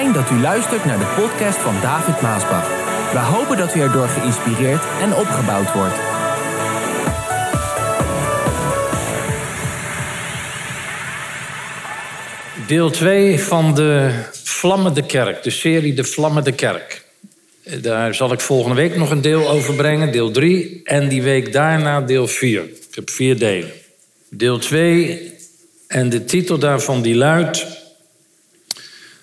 Dat u luistert naar de podcast van David Maasbach. We hopen dat u erdoor geïnspireerd en opgebouwd wordt. Deel 2 van de Vlammende Kerk, de serie De Vlammende Kerk. Daar zal ik volgende week nog een deel over brengen, deel 3. En die week daarna deel 4. Ik heb vier delen. Deel 2 en de titel daarvan die luidt...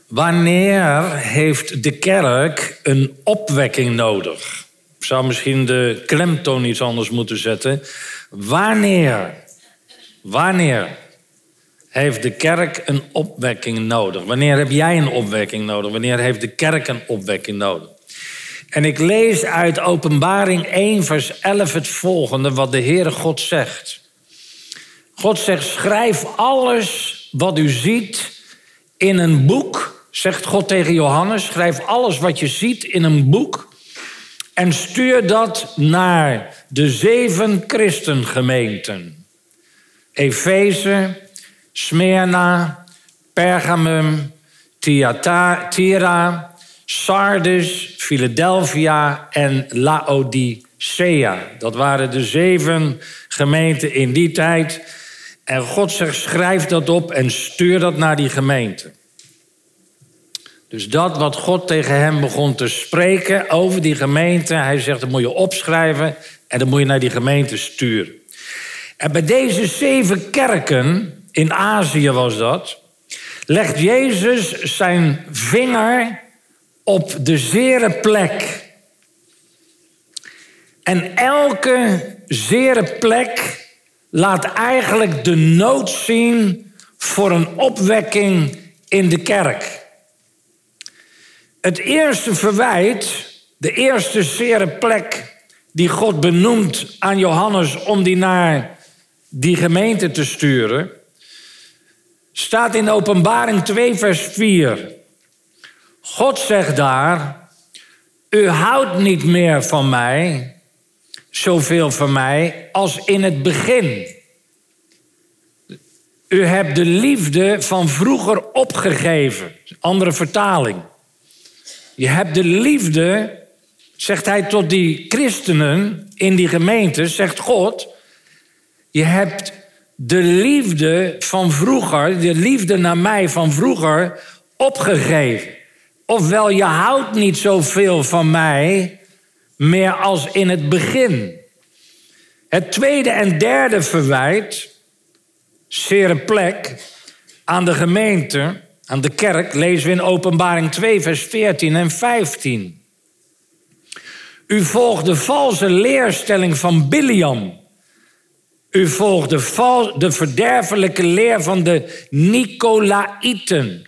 Wanneer heeft de kerk een opwekking nodig? Ik zou misschien de klemtoon iets anders moeten zetten. Wanneer? Wanneer heeft de kerk een opwekking nodig? Wanneer heb jij een opwekking nodig? Wanneer heeft de kerk een opwekking nodig? En ik lees uit Openbaring 1, vers 11 het volgende, wat de Heere God zegt. God zegt: schrijf alles wat u ziet in een boek, zegt God tegen Johannes. Schrijf alles wat je ziet in een boek en stuur dat naar de zeven christengemeenten. Efeze, Smyrna, Pergamum, Thyatira, Sardis, Philadelphia en Laodicea. Dat waren de zeven gemeenten in die tijd. En God zegt: schrijf dat op en stuur dat naar die gemeente. Dus dat wat God tegen hem begon te spreken over die gemeente, hij zegt: dat moet je opschrijven en dan moet je naar die gemeente sturen. En bij deze zeven kerken, in Azië was dat, legt Jezus zijn vinger op de zere plek. En elke zere plek laat eigenlijk de nood zien voor een opwekking in de kerk. Het eerste verwijt, de eerste zere plek die God benoemt aan Johannes om die naar die gemeente te sturen, staat in Openbaring 2, vers 4. God zegt daar, u houdt niet meer van mij, zoveel van mij, als in het begin. U hebt de liefde van vroeger opgegeven. Andere vertaling. Je hebt de liefde, zegt hij tot die christenen in die gemeente, zegt God. Je hebt de liefde van vroeger, de liefde naar mij van vroeger, opgegeven. Ofwel, je houdt niet zoveel van mij meer als in het begin. Het tweede en derde verwijt, zere plek, aan de gemeente, aan de kerk, lezen we in Openbaring 2, vers 14 en 15. U volgt de valse leerstelling van Biliam. U volgt de, de verderfelijke leer van de Nicolaïten.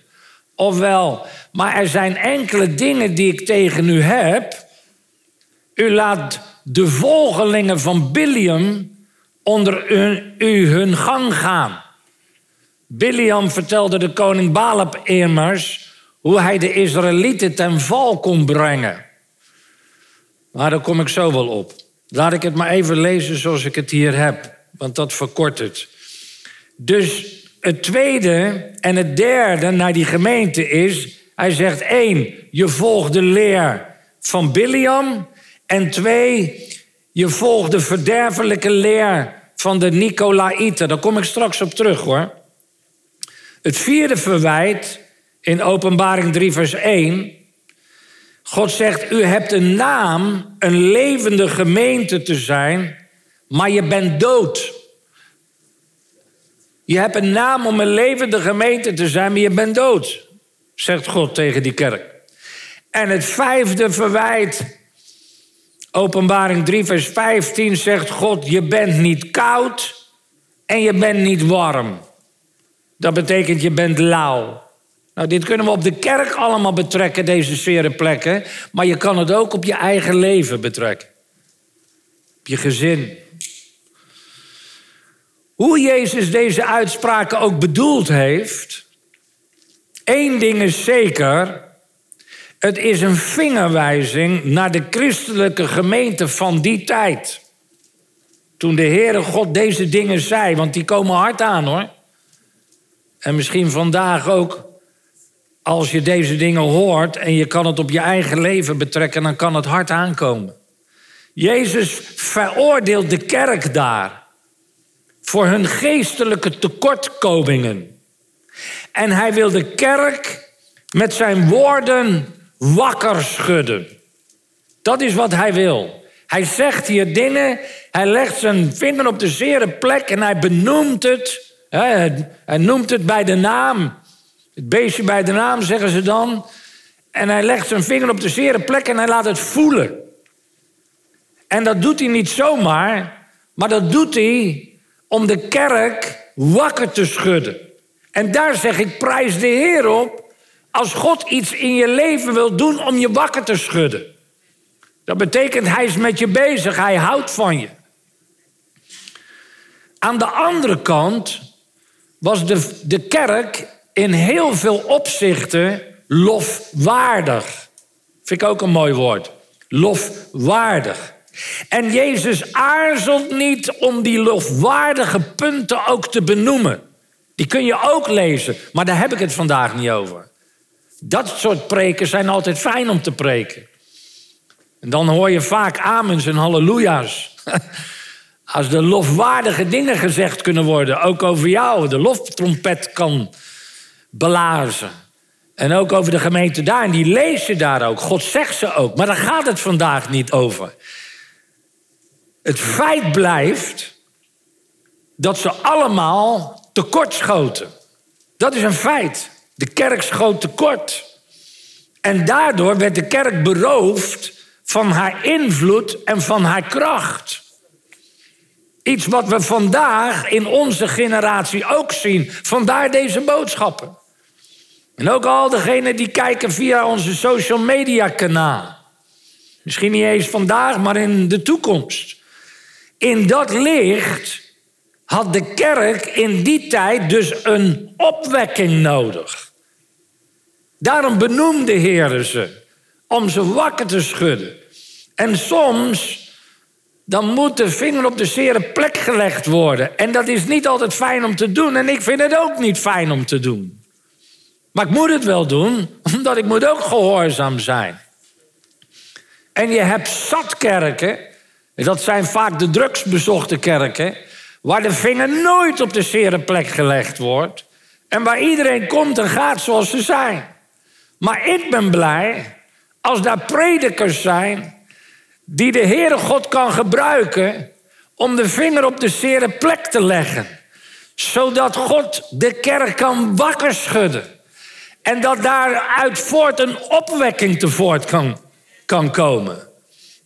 Ofwel, maar er zijn enkele dingen die ik tegen u heb. U laat de volgelingen van Biliam onder u, hun gang gaan. Biliam vertelde de koning Balap immers hoe hij de Israëlieten ten val kon brengen. Maar daar kom ik zo wel op. Laat ik het maar even lezen zoals ik het hier heb, want dat verkort het. Dus het tweede en het derde naar die gemeente is hij zegt één, je volgt de leer van Biliam. En twee, je volgt de verderfelijke leer van de Nicolaïten. Daar kom ik straks op terug hoor. Het vierde verwijt in Openbaring 3, vers 1. God zegt: U hebt een naam, een levende gemeente te zijn, maar je bent dood. Je hebt een naam om een levende gemeente te zijn, maar je bent dood zegt God tegen die kerk. En het vijfde verwijt, Openbaring 3, vers 15, zegt God: Je bent niet koud en je bent niet warm. Dat betekent je bent lauw. Nou, dit kunnen we op de kerk allemaal betrekken, deze zere plekken. Maar je kan het ook op je eigen leven betrekken. Op je gezin. Hoe Jezus deze uitspraken ook bedoeld heeft, Eén ding is zeker. Het is een vingerwijzing naar de christelijke gemeente van die tijd. Toen de Heere God deze dingen zei, want die komen hard aan hoor. En misschien vandaag ook als je deze dingen hoort en je kan het op je eigen leven betrekken, dan kan het hard aankomen. Jezus veroordeelt de kerk daar voor hun geestelijke tekortkomingen. En hij wil de kerk met zijn woorden wakker schudden. Dat is wat hij wil. Hij zegt hier dingen, hij legt zijn vinger op de zere plek en hij benoemt het. Hij noemt het bij de naam. Het beestje bij de naam zeggen ze dan. En hij legt zijn vinger op de zere plek en hij laat het voelen. En dat doet hij niet zomaar, maar dat doet hij om de kerk wakker te schudden. En daar zeg ik prijs de Heer op als God iets in je leven wil doen om je wakker te schudden. Dat betekent hij is met je bezig, hij houdt van je. Aan de andere kant was de, de kerk in heel veel opzichten lofwaardig. Vind ik ook een mooi woord. Lofwaardig. En Jezus aarzelt niet om die lofwaardige punten ook te benoemen. Die kun je ook lezen, maar daar heb ik het vandaag niet over. Dat soort preken zijn altijd fijn om te preken. En dan hoor je vaak amens en halleluja's. Als de lofwaardige dingen gezegd kunnen worden, ook over jou, de loftrompet kan blazen. En ook over de gemeente daar, en die lees je daar ook. God zegt ze ook, maar daar gaat het vandaag niet over. Het feit blijft dat ze allemaal tekortschoten. Dat is een feit. De kerk schoot tekort. En daardoor werd de kerk beroofd van haar invloed en van haar kracht. Iets wat we vandaag in onze generatie ook zien. Vandaar deze boodschappen. En ook al degenen die kijken via onze social media kanaal. Misschien niet eens vandaag, maar in de toekomst. In dat licht had de kerk in die tijd dus een opwekking nodig. Daarom benoemde Heer ze, om ze wakker te schudden. En soms, dan moet de vinger op de zere plek gelegd worden. En dat is niet altijd fijn om te doen. En ik vind het ook niet fijn om te doen. Maar ik moet het wel doen, omdat ik moet ook gehoorzaam zijn. En je hebt zat kerken dat zijn vaak de drugsbezochte kerken, waar de vinger nooit op de zere plek gelegd wordt en waar iedereen komt en gaat zoals ze zijn. Maar ik ben blij als daar predikers zijn die de Heere God kan gebruiken om de vinger op de zere plek te leggen, zodat God de kerk kan wakker schudden en dat daaruit voort een opwekking tevoort kan, kan komen.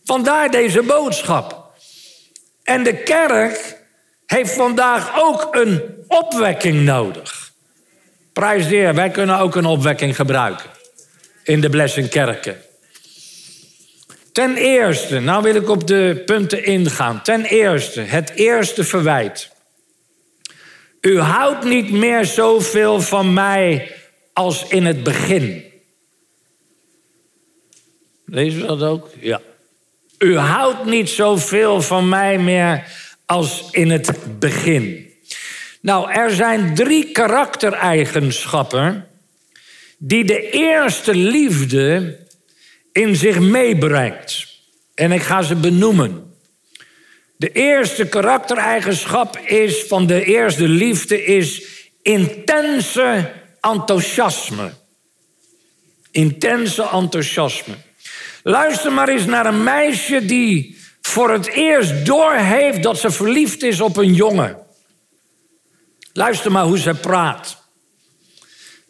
Vandaar deze boodschap. En de kerk heeft vandaag ook een opwekking nodig. Prijs de Heer, wij kunnen ook een opwekking gebruiken. In de Blessing Kerken. Ten eerste, nou wil ik op de punten ingaan. Ten eerste, het eerste verwijt. U houdt niet meer zoveel van mij als in het begin. Lezen we dat ook? Ja. U houdt niet zoveel van mij meer als in het begin. Nou, er zijn drie karaktereigenschappen die de eerste liefde in zich meebrengt. En ik ga ze benoemen. De eerste karaktereigenschap is van de eerste liefde is intense enthousiasme. Intense enthousiasme. Luister maar eens naar een meisje die voor het eerst doorheeft dat ze verliefd is op een jongen. Luister maar hoe ze praat.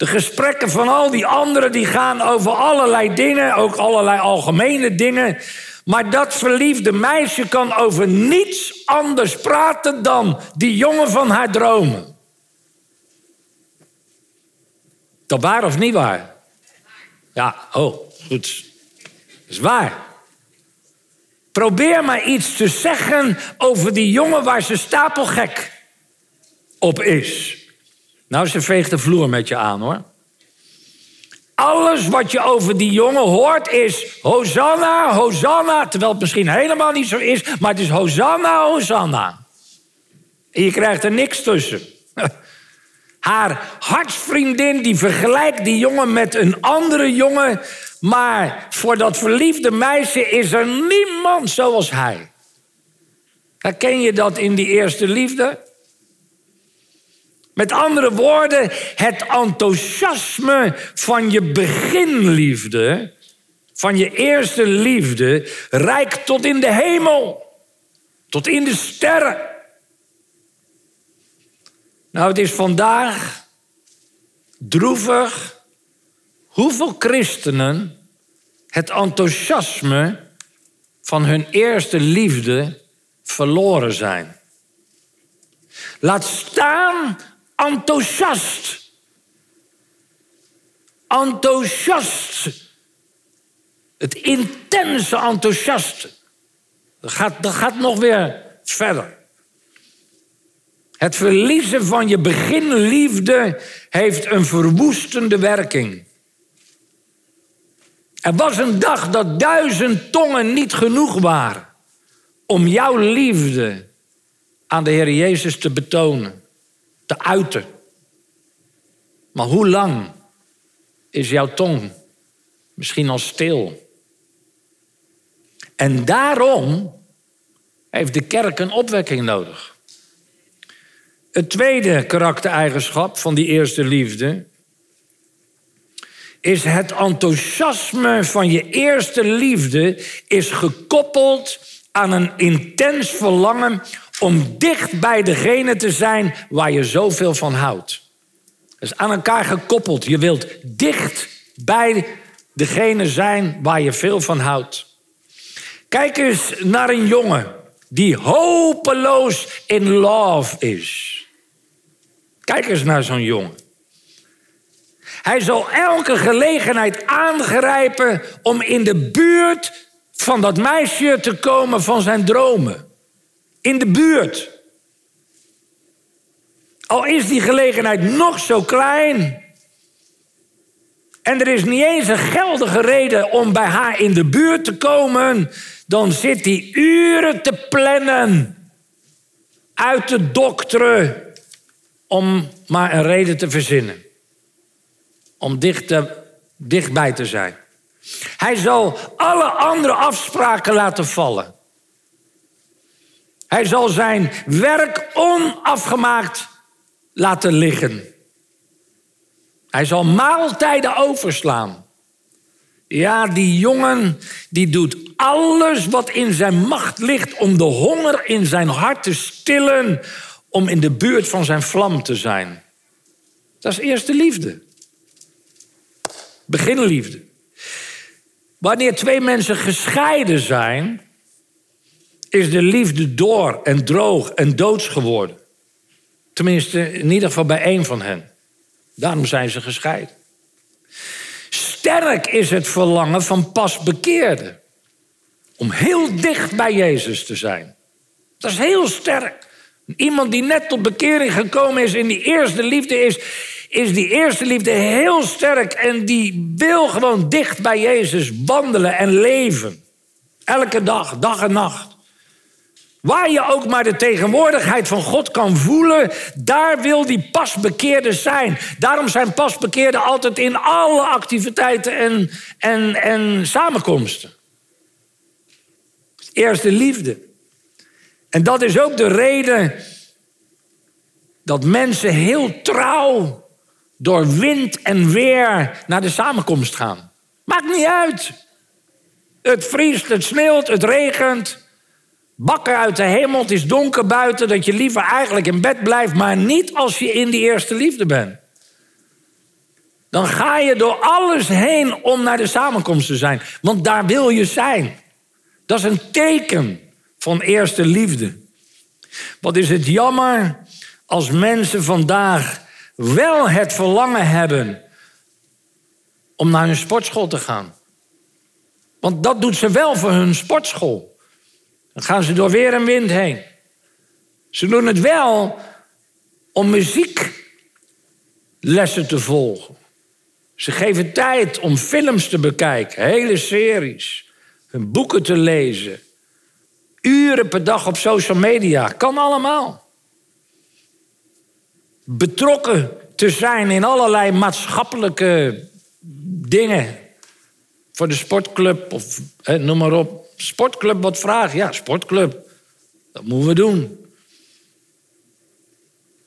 De gesprekken van al die anderen die gaan over allerlei dingen, ook allerlei algemene dingen. Maar dat verliefde meisje kan over niets anders praten dan die jongen van haar dromen. Dat waar of niet waar? Ja, oh, goed is waar. Probeer maar iets te zeggen over die jongen waar ze stapelgek op is. Nou, ze veegt de vloer met je aan hoor. Alles wat je over die jongen hoort is Hosanna, Hosanna. Terwijl het misschien helemaal niet zo is, maar het is Hosanna, Hosanna. Je krijgt er niks tussen. Haar hartsvriendin die vergelijkt die jongen met een andere jongen. Maar voor dat verliefde meisje is er niemand zoals hij. Herken je dat in die eerste liefde? Met andere woorden, het enthousiasme van je beginliefde, van je eerste liefde, reikt tot in de hemel, tot in de sterren. Nou, het is vandaag droevig hoeveel christenen het enthousiasme van hun eerste liefde verloren zijn. Laat staan enthousiast. Enthousiast. Het intense enthousiaste. Dat gaat, dat gaat nog weer verder. Het verliezen van je beginliefde heeft een verwoestende werking. Er was een dag dat duizend tongen niet genoeg waren om jouw liefde aan de Heer Jezus te betonen, te uiten. Maar hoe lang is jouw tong misschien al stil? En daarom heeft de kerk een opwekking nodig. Het tweede karaktereigenschap van die eerste liefde is het enthousiasme van je eerste liefde is gekoppeld aan een intens verlangen om dicht bij degene te zijn waar je zoveel van houdt. Dat is aan elkaar gekoppeld. Je wilt dicht bij degene zijn waar je veel van houdt. Kijk eens naar een jongen die hopeloos in love is. Kijk eens naar zo'n jongen. Hij zal elke gelegenheid aangrijpen om in de buurt van dat meisje te komen van zijn dromen. In de buurt. Al is die gelegenheid nog zo klein. En er is niet eens een geldige reden om bij haar in de buurt te komen. Dan zit hij uren te plannen. Uit te dokteren. Om maar een reden te verzinnen. Om dicht dichtbij te zijn. Hij zal alle andere afspraken laten vallen. Hij zal zijn werk onafgemaakt laten liggen. Hij zal maaltijden overslaan. Ja, die jongen die doet alles wat in zijn macht ligt om de honger in zijn hart te stillen, om in de buurt van zijn vlam te zijn. Dat is eerste liefde. Beginliefde. Wanneer twee mensen gescheiden zijn, is de liefde door en droog en doods geworden. Tenminste, in ieder geval bij één van hen. Daarom zijn ze gescheiden. Sterk is het verlangen van pasbekeerden. Om heel dicht bij Jezus te zijn. Dat is heel sterk. Iemand die net tot bekering gekomen is in die eerste liefde is, is die eerste liefde heel sterk en die wil gewoon dicht bij Jezus wandelen en leven. Elke dag, dag en nacht. Waar je ook maar de tegenwoordigheid van God kan voelen, daar wil die pasbekeerde zijn. Daarom zijn pasbekeerden altijd in alle activiteiten en, en, en samenkomsten. Eerste liefde. En dat is ook de reden dat mensen heel trouw door wind en weer naar de samenkomst gaan. Maakt niet uit. Het vriest, het sneeuwt, het regent. Bakken uit de hemel, het is donker buiten, dat je liever eigenlijk in bed blijft, maar niet als je in die eerste liefde bent. Dan ga je door alles heen om naar de samenkomst te zijn, want daar wil je zijn. Dat is een teken van eerste liefde. Wat is het jammer als mensen vandaag wel het verlangen hebben om naar hun sportschool te gaan. Want dat doet ze wel voor hun sportschool. Dan gaan ze door weer en wind heen. Ze doen het wel om muzieklessen te volgen. Ze geven tijd om films te bekijken, hele series, hun boeken te lezen. Uren per dag op social media, kan allemaal betrokken te zijn in allerlei maatschappelijke dingen. Voor de sportclub of noem maar op. Sportclub wat vraagt. Ja, sportclub. Dat moeten we doen.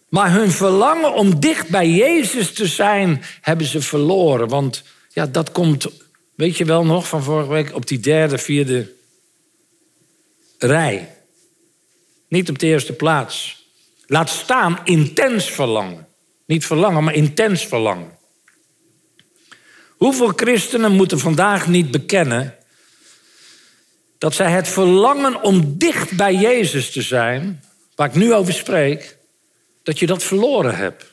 Maar hun verlangen om dicht bij Jezus te zijn, hebben ze verloren. Want ja, dat komt, weet je wel nog, van vorige week op die derde, vierde rij. Niet op de eerste plaats. Laat staan intens verlangen. Niet verlangen, maar intens verlangen. Hoeveel christenen moeten vandaag niet bekennen dat zij het verlangen om dicht bij Jezus te zijn, waar ik nu over spreek, dat je dat verloren hebt.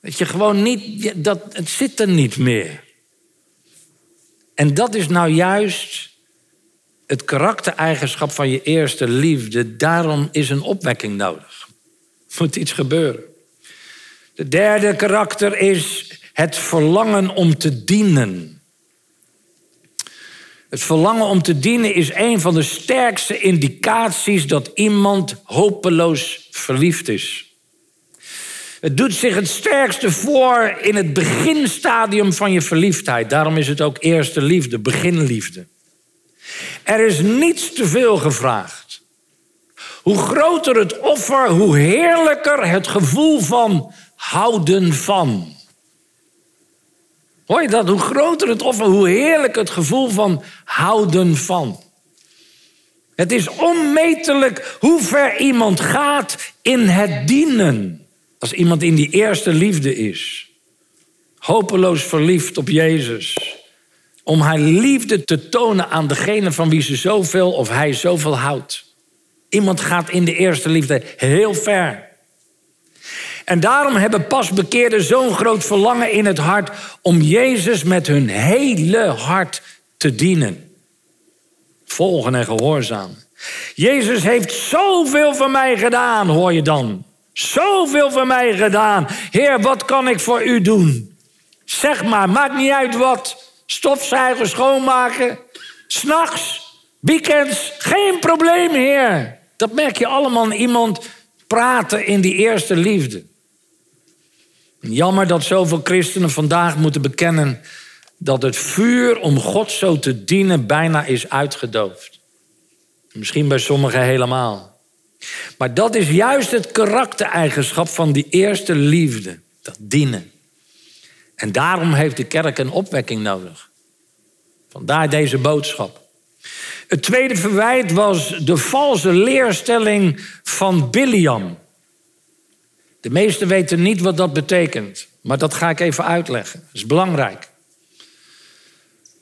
Dat je gewoon niet, dat, het zit er niet meer. En dat is nou juist het karaktereigenschap van je eerste liefde. Daarom is een opwekking nodig. Er moet iets gebeuren. De derde karakter is het verlangen om te dienen. Het verlangen om te dienen is een van de sterkste indicaties dat iemand hopeloos verliefd is. Het doet zich het sterkste voor in het beginstadium van je verliefdheid. Daarom is het ook eerste liefde, beginliefde. Er is niets te veel gevraagd. Hoe groter het offer, hoe heerlijker het gevoel van houden van. Hoor je dat? Hoe groter het offer, hoe heerlijk het gevoel van houden van. Het is onmetelijk hoe ver iemand gaat in het dienen. Als iemand in die eerste liefde is. Hopeloos verliefd op Jezus. Om haar liefde te tonen aan degene van wie ze zoveel of hij zoveel houdt. Iemand gaat in de eerste liefde heel ver. En daarom hebben pasbekeerden zo'n groot verlangen in het hart om Jezus met hun hele hart te dienen. Volgen en gehoorzaam. Jezus heeft zoveel voor mij gedaan, hoor je dan. Zoveel voor mij gedaan. Heer, wat kan ik voor u doen? Zeg maar, maakt niet uit wat. Stofzuigen, schoonmaken. S'nachts, weekends, geen probleem, Heer. Dat merk je allemaal iemand praten in die eerste liefde. Jammer dat zoveel christenen vandaag moeten bekennen dat het vuur om God zo te dienen bijna is uitgedoofd. Misschien bij sommigen helemaal. Maar dat is juist het karaktereigenschap van die eerste liefde, dat dienen. En daarom heeft de kerk een opwekking nodig. Vandaar deze boodschap. Het tweede verwijt was de valse leerstelling van Biliam. De meesten weten niet wat dat betekent, maar dat ga ik even uitleggen. Dat is belangrijk.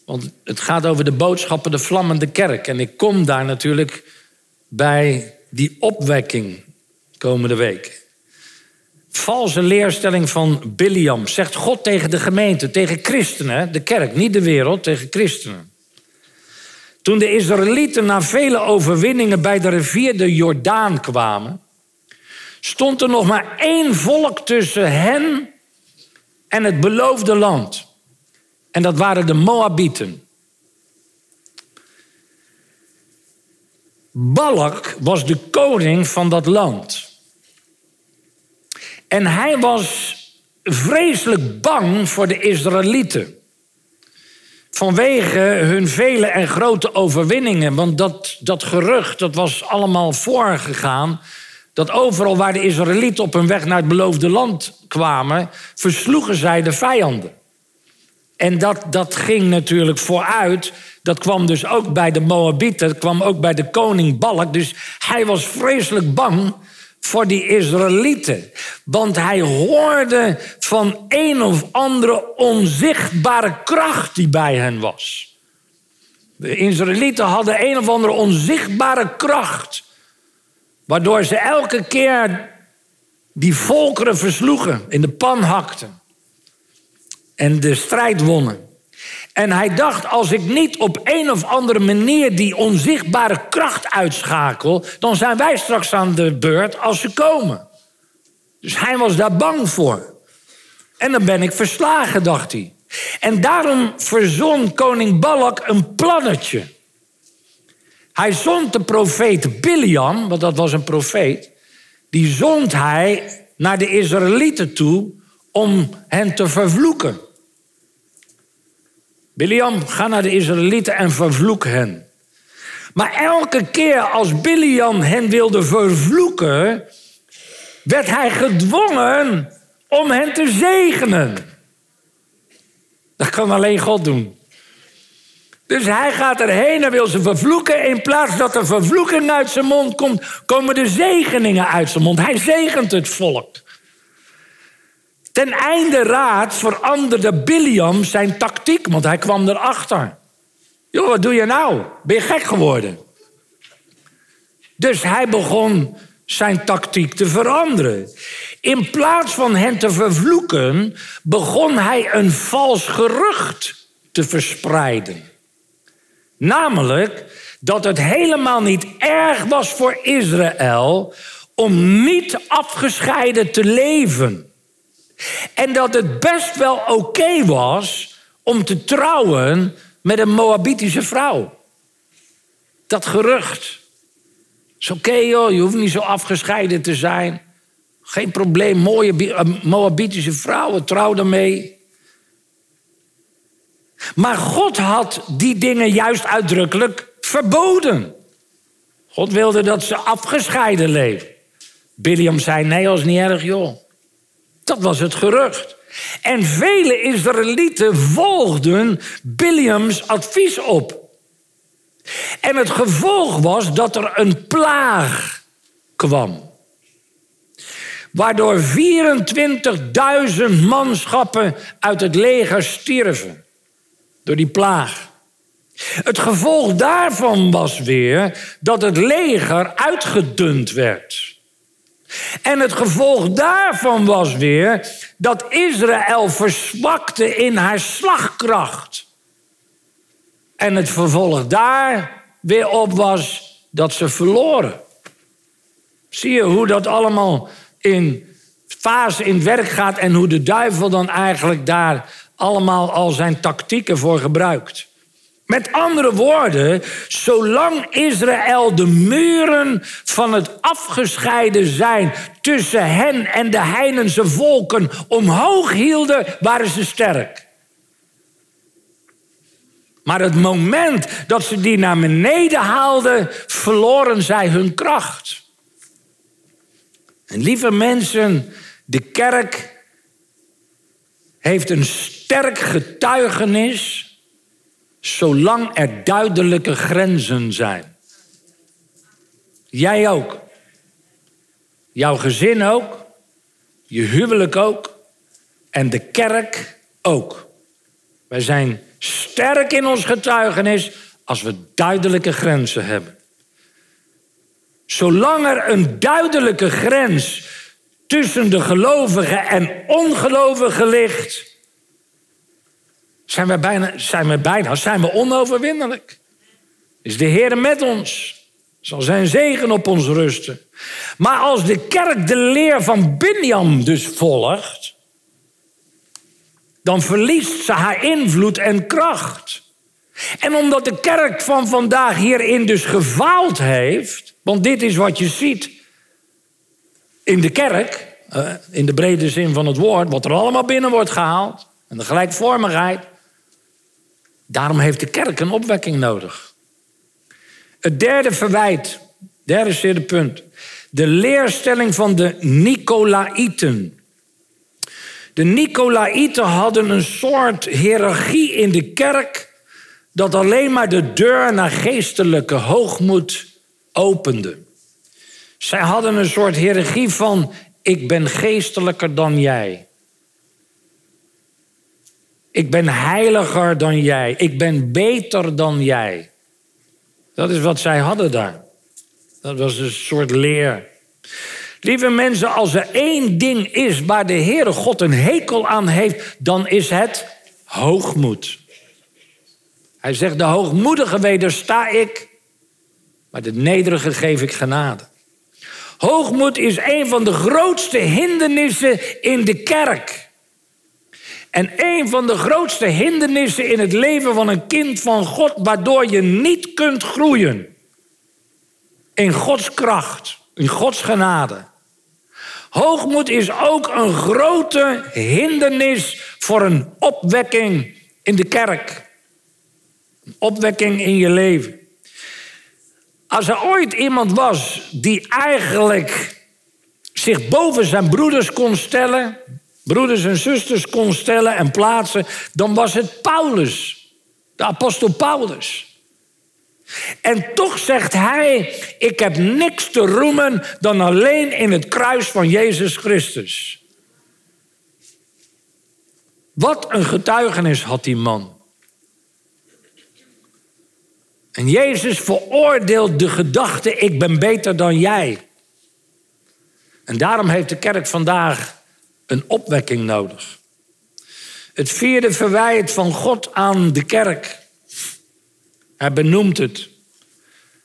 Want het gaat over de boodschappen, de vlammende kerk. En ik kom daar natuurlijk bij die opwekking komende week. Valse leerstelling van Biliam. Zegt God tegen de gemeente, tegen christenen, de kerk, niet de wereld, tegen christenen. Toen de Israëlieten na vele overwinningen bij de rivier de Jordaan kwamen, stond er nog maar één volk tussen hen en het beloofde land. En dat waren de Moabieten. Balak was de koning van dat land. En hij was vreselijk bang voor de Israëlieten. Vanwege hun vele en grote overwinningen. Want dat, dat gerucht dat was allemaal voorgegaan dat overal waar de Israëlieten op hun weg naar het beloofde land kwamen, versloegen zij de vijanden. En dat, dat ging natuurlijk vooruit. Dat kwam dus ook bij de Moabieten, dat kwam ook bij de koning Balk. Dus hij was vreselijk bang voor die Israëlieten. Want hij hoorde van een of andere onzichtbare kracht die bij hen was. De Israëlieten hadden een of andere onzichtbare kracht. Waardoor ze elke keer die volkeren versloegen, in de pan hakten. En de strijd wonnen. En hij dacht, als ik niet op een of andere manier die onzichtbare kracht uitschakel, dan zijn wij straks aan de beurt als ze komen. Dus hij was daar bang voor. En dan ben ik verslagen, dacht hij. En daarom verzon koning Balak een plannetje. Hij zond de profeet Biliam, want dat was een profeet, die zond hij naar de Israëlieten toe om hen te vervloeken. Biliam, ga naar de Israëlieten en vervloek hen. Maar elke keer als Biliam hen wilde vervloeken, werd hij gedwongen om hen te zegenen. Dat kan alleen God doen. Dus hij gaat erheen en wil ze vervloeken. In plaats dat er vervloeking uit zijn mond komt, komen de zegeningen uit zijn mond. Hij zegent het volk. Ten einde raad veranderde Biliam zijn tactiek, want hij kwam erachter. Joh, wat doe je nou? Ben je gek geworden? Dus hij begon zijn tactiek te veranderen. In plaats van hen te vervloeken, begon hij een vals gerucht te verspreiden. Namelijk dat het helemaal niet erg was voor Israël om niet afgescheiden te leven. En dat het best wel oké was om te trouwen met een Moabitische vrouw. Dat gerucht. Is oké joh, je hoeft niet zo afgescheiden te zijn. Geen probleem, mooie eh, Moabitische vrouwen, trouw daarmee. Maar God had die dingen juist uitdrukkelijk verboden. God wilde dat ze afgescheiden leven. Biliam zei: Nee, dat is niet erg, joh. Dat was het gerucht. En vele Israëlieten volgden Biliams advies op. En het gevolg was dat er een plaag kwam. Waardoor 24.000 manschappen uit het leger stierven. Door die plaag. Het gevolg daarvan was weer dat het leger uitgedund werd. En het gevolg daarvan was weer dat Israël verzwakte in haar slagkracht. En het vervolg daar weer op was dat ze verloren. Zie je hoe dat allemaal in fase in werk gaat en hoe de duivel dan eigenlijk daar allemaal al zijn tactieken voor gebruikt. Met andere woorden, zolang Israël de muren van het afgescheiden zijn tussen hen en de heidense volken omhoog hielden, waren ze sterk. Maar het moment dat ze die naar beneden haalden, verloren zij hun kracht. En lieve mensen, de kerk heeft een sterk getuigenis zolang er duidelijke grenzen zijn. Jij ook. Jouw gezin ook. Je huwelijk ook. En de kerk ook. Wij zijn sterk in ons getuigenis als we duidelijke grenzen hebben. Zolang er een duidelijke grens tussen de gelovigen en ongelovigen ligt, zijn we bijna, zijn we, bijna, zijn we onoverwinnelijk. Is de Heer met ons? Zal zijn zegen op ons rusten. Maar als de kerk de leer van Binjam dus volgt, dan verliest ze haar invloed en kracht. En omdat de kerk van vandaag hierin dus gefaald heeft, want dit is wat je ziet in de kerk, eh, in de brede zin van het woord, wat er allemaal binnen wordt gehaald, en de gelijkvormigheid, daarom heeft de kerk een opwekking nodig. Het derde verwijt, derde zerde punt, de leerstelling van de Nicolaïten. De Nicolaïten hadden een soort hiërarchie in de kerk dat alleen maar de deur naar geestelijke hoogmoed opende. Zij hadden een soort hiërarchie van ik ben geestelijker dan jij. Ik ben heiliger dan jij. Ik ben beter dan jij. Dat is wat zij hadden daar. Dat was een soort leer. Lieve mensen, als er één ding is waar de Heere God een hekel aan heeft, dan is het hoogmoed. Hij zegt, de hoogmoedige wedersta ik, maar de nederige geef ik genade. Hoogmoed is een van de grootste hindernissen in de kerk. En een van de grootste hindernissen in het leven van een kind van God, waardoor je niet kunt groeien in Gods kracht, in Gods genade. Hoogmoed is ook een grote hindernis voor een opwekking in de kerk. Een opwekking in je leven. Als er ooit iemand was die eigenlijk zich boven zijn broeders kon stellen, broeders en zusters kon stellen en plaatsen, dan was het Paulus, de apostel Paulus. En toch zegt hij: Ik heb niks te roemen dan alleen in het kruis van Jezus Christus. Wat een getuigenis had die man. En Jezus veroordeelt de gedachte: Ik ben beter dan jij. En daarom heeft de kerk vandaag een opwekking nodig. Het vierde verwijt van God aan de kerk. Hij benoemt het.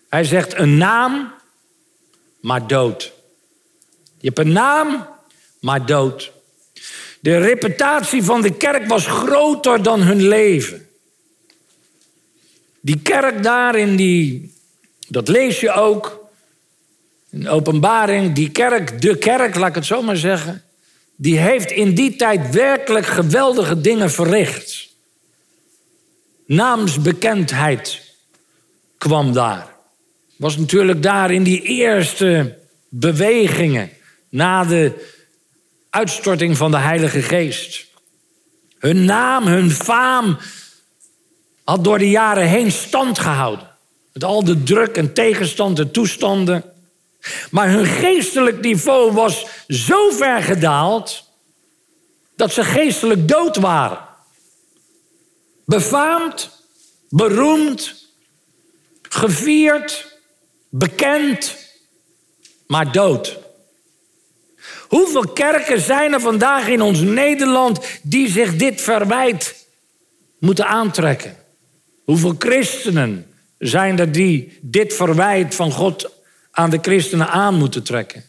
Hij zegt een naam, maar dood. Je hebt een naam, maar dood. De reputatie van de kerk was groter dan hun leven. Die kerk daar in die, dat lees je ook in openbaring, die kerk, de kerk, laat ik het zo maar zeggen, die heeft in die tijd werkelijk geweldige dingen verricht. Naamsbekendheid kwam daar. Was natuurlijk daar in die eerste bewegingen na de uitstorting van de Heilige Geest. Hun naam, hun faam had door de jaren heen stand gehouden. Met al de druk en tegenstand en toestanden. Maar hun geestelijk niveau was zo ver gedaald dat ze geestelijk dood waren. Befaamd, beroemd, gevierd, bekend, maar dood. Hoeveel kerken zijn er vandaag in ons Nederland die zich dit verwijt moeten aantrekken? Hoeveel christenen zijn er die dit verwijt van God aan de christenen aan moeten trekken?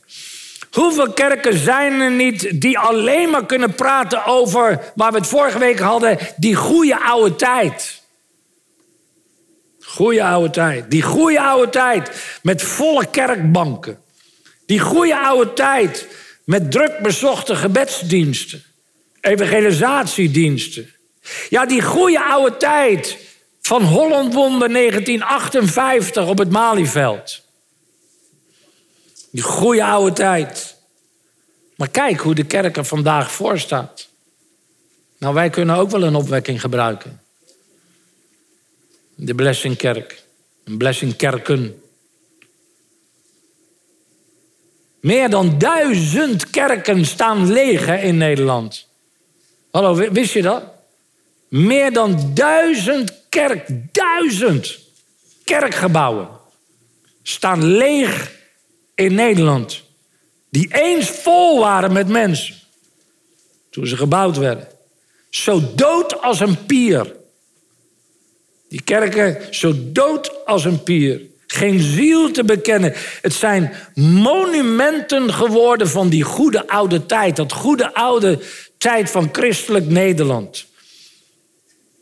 Hoeveel kerken zijn er niet die alleen maar kunnen praten over waar we het vorige week hadden, die goede oude tijd? Goeie oude tijd. Die goede oude tijd met volle kerkbanken. Die goede oude tijd met druk bezochte gebedsdiensten. Evangelisatiediensten. Ja, die goede oude tijd van Holland Wonder 1958 op het Malieveld. Die goede oude tijd. Maar kijk hoe de kerk er vandaag voor staat. Nou, wij kunnen ook wel een opwekking gebruiken. De Blessingkerk. Een Blessingkerken. Meer dan duizend kerken staan leeg in Nederland. Hallo, wist je dat? Meer dan duizend kerk, duizend kerkgebouwen staan leeg in Nederland. Die eens vol waren met mensen. Toen ze gebouwd werden. Zo dood als een pier. Die kerken zo dood als een pier. Geen ziel te bekennen. Het zijn monumenten geworden van die goede oude tijd. Dat goede oude tijd van christelijk Nederland.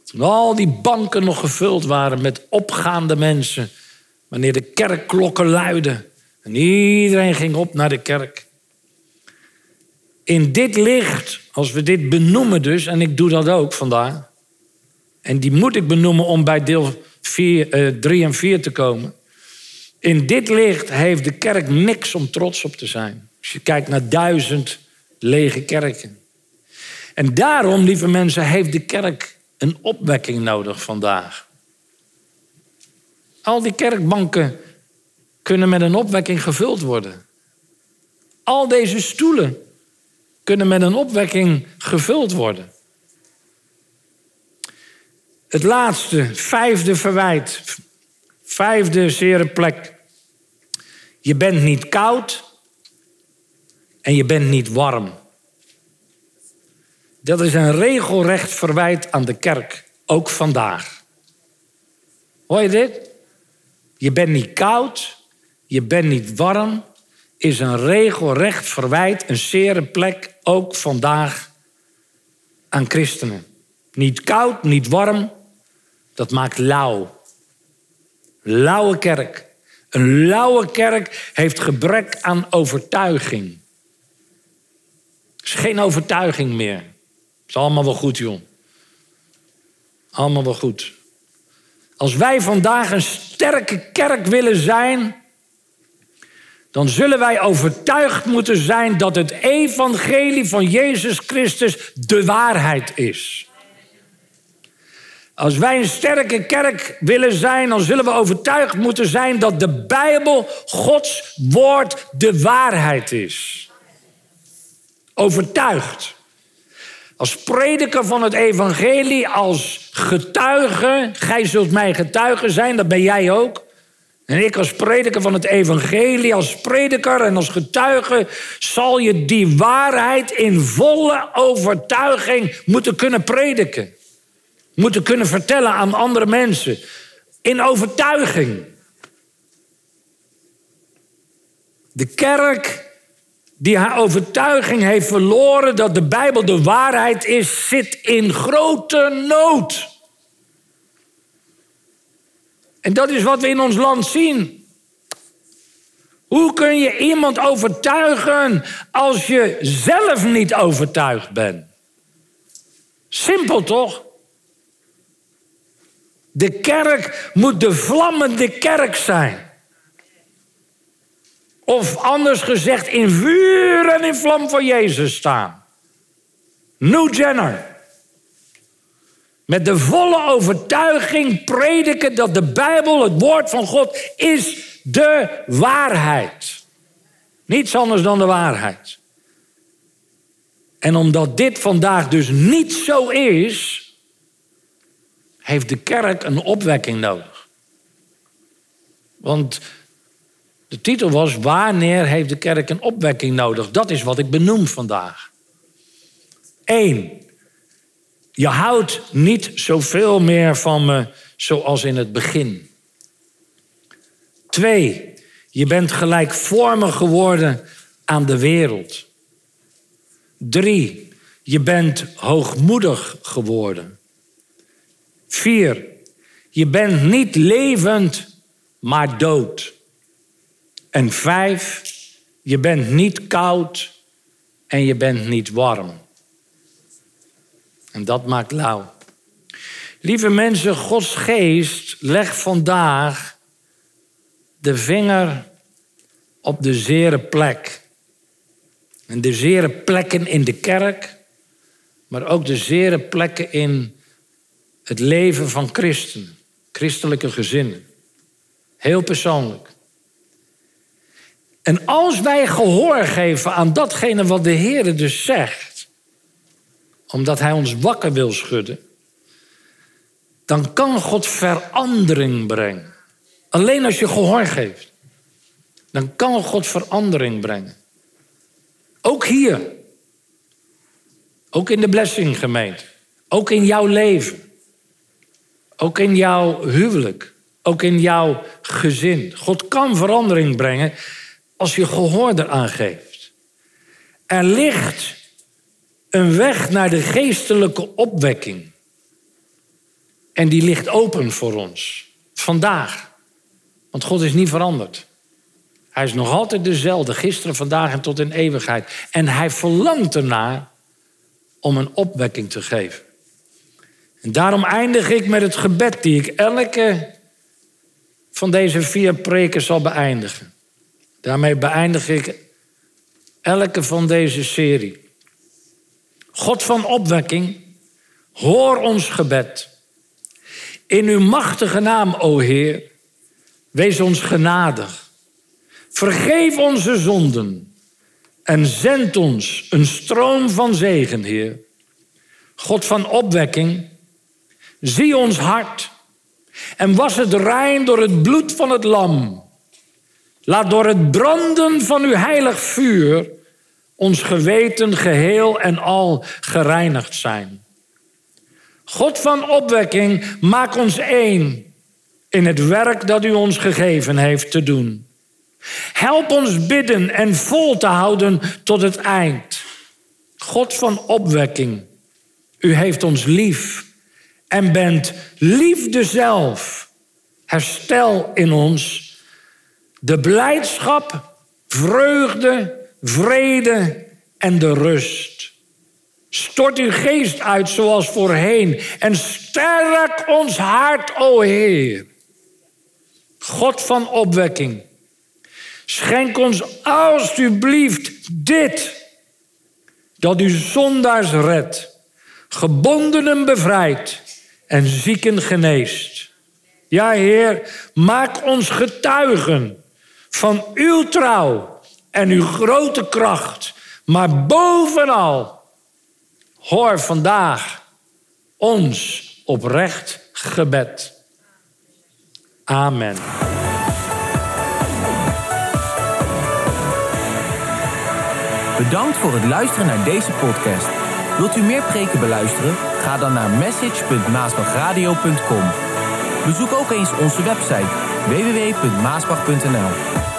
Toen al die banken nog gevuld waren met opgaande mensen. Wanneer de kerkklokken luidden. En iedereen ging op naar de kerk. In dit licht, als we dit benoemen dus, en ik doe dat ook vandaag. En die moet ik benoemen om bij deel 4, 3 eh, en 4 te komen. In dit licht heeft de kerk niks om trots op te zijn. Als je kijkt naar duizend lege kerken. En daarom, lieve mensen, heeft de kerk een opwekking nodig vandaag. Al die kerkbanken kunnen met een opwekking gevuld worden. Al deze stoelen kunnen met een opwekking gevuld worden. Het laatste, vijfde verwijt. Vijfde zere plek. Je bent niet koud en je bent niet warm. Dat is een regelrecht verwijt aan de kerk, ook vandaag. Hoor je dit? Je bent niet koud, je bent niet warm, is een regelrecht verwijt, een zere plek, ook vandaag aan christenen. Niet koud, niet warm, dat maakt lauw. Lauwe kerk. Een lauwe kerk heeft gebrek aan overtuiging. geen overtuiging meer. Is allemaal wel goed, joh. Allemaal wel goed. Als wij vandaag een sterke kerk willen zijn, dan zullen wij overtuigd moeten zijn dat het evangelie van Jezus Christus de waarheid is. Als wij een sterke kerk willen zijn, dan zullen we overtuigd moeten zijn dat de Bijbel, Gods woord, de waarheid is. Overtuigd. Als prediker van het evangelie, als getuige, gij zult mij getuigen zijn, dat ben jij ook. En ik als prediker van het evangelie, als prediker en als getuige, zal je die waarheid in volle overtuiging moeten kunnen prediken. Moeten kunnen vertellen aan andere mensen. In overtuiging. De kerk die haar overtuiging heeft verloren dat de Bijbel de waarheid is, zit in grote nood. En dat is wat we in ons land zien. Hoe kun je iemand overtuigen als je zelf niet overtuigd bent? Simpel toch? De kerk moet de vlammende kerk zijn. Of anders gezegd, in vuur en in vlam voor Jezus staan. New Jenner. Met de volle overtuiging prediken dat de Bijbel, het woord van God, is de waarheid. Niets anders dan de waarheid. En omdat dit vandaag dus niet zo is, heeft de kerk een opwekking nodig. Want de titel was: Wanneer heeft de kerk een opwekking nodig? Dat is wat ik benoem vandaag. Eén, je houdt niet zoveel meer van me zoals in het begin. Twee, je bent gelijkvormig geworden aan de wereld. Drie, je bent hoogmoedig geworden. Vier, je bent niet levend, maar dood. En vijf, je bent niet koud en je bent niet warm. En dat maakt lauw. Lieve mensen, Gods geest legt vandaag de vinger op de zere plek. En de zere plekken in de kerk, maar ook de zere plekken in het leven van christenen, christelijke gezinnen. Heel persoonlijk. En als wij gehoor geven aan datgene wat de Heer dus zegt, omdat Hij ons wakker wil schudden, dan kan God verandering brengen. Alleen als je gehoor geeft, dan kan God verandering brengen. Ook hier, ook in de Blessing gemeente, ook in jouw leven. Ook in jouw huwelijk. Ook in jouw gezin. God kan verandering brengen als je gehoor eraan geeft. Er ligt een weg naar de geestelijke opwekking. En die ligt open voor ons. Vandaag. Want God is niet veranderd. Hij is nog altijd dezelfde, gisteren, vandaag en tot in eeuwigheid. En hij verlangt ernaar om een opwekking te geven. En daarom eindig ik met het gebed die ik elke van deze vier preken zal beëindigen. Daarmee beëindig ik elke van deze serie. God van opwekking, hoor ons gebed. In uw machtige naam, o Heer, wees ons genadig. Vergeef onze zonden en zend ons een stroom van zegen, Heer. God van opwekking, Zie ons hart en was het rein door het bloed van het lam. Laat door het branden van uw heilig vuur ons geweten geheel en al gereinigd zijn. God van opwekking, maak ons één in het werk dat u ons gegeven heeft te doen. Help ons bidden en vol te houden tot het eind. God van opwekking, u heeft ons lief en bent liefde zelf. Herstel in ons de blijdschap, vreugde, vrede en de rust. Stort uw geest uit zoals voorheen en sterk ons hart, o Heer. God van opwekking, schenk ons alstublieft dit, dat u zondaars redt, gebondenen bevrijdt en zieken geneest. Ja, Heer, maak ons getuigen van uw trouw en uw grote kracht, maar bovenal hoor vandaag ons oprecht gebed. Amen. Bedankt voor het luisteren naar deze podcast. Wilt u meer preken beluisteren? Ga dan naar message.maasbachradio.com. Bezoek ook eens onze website www.maasbach.nl.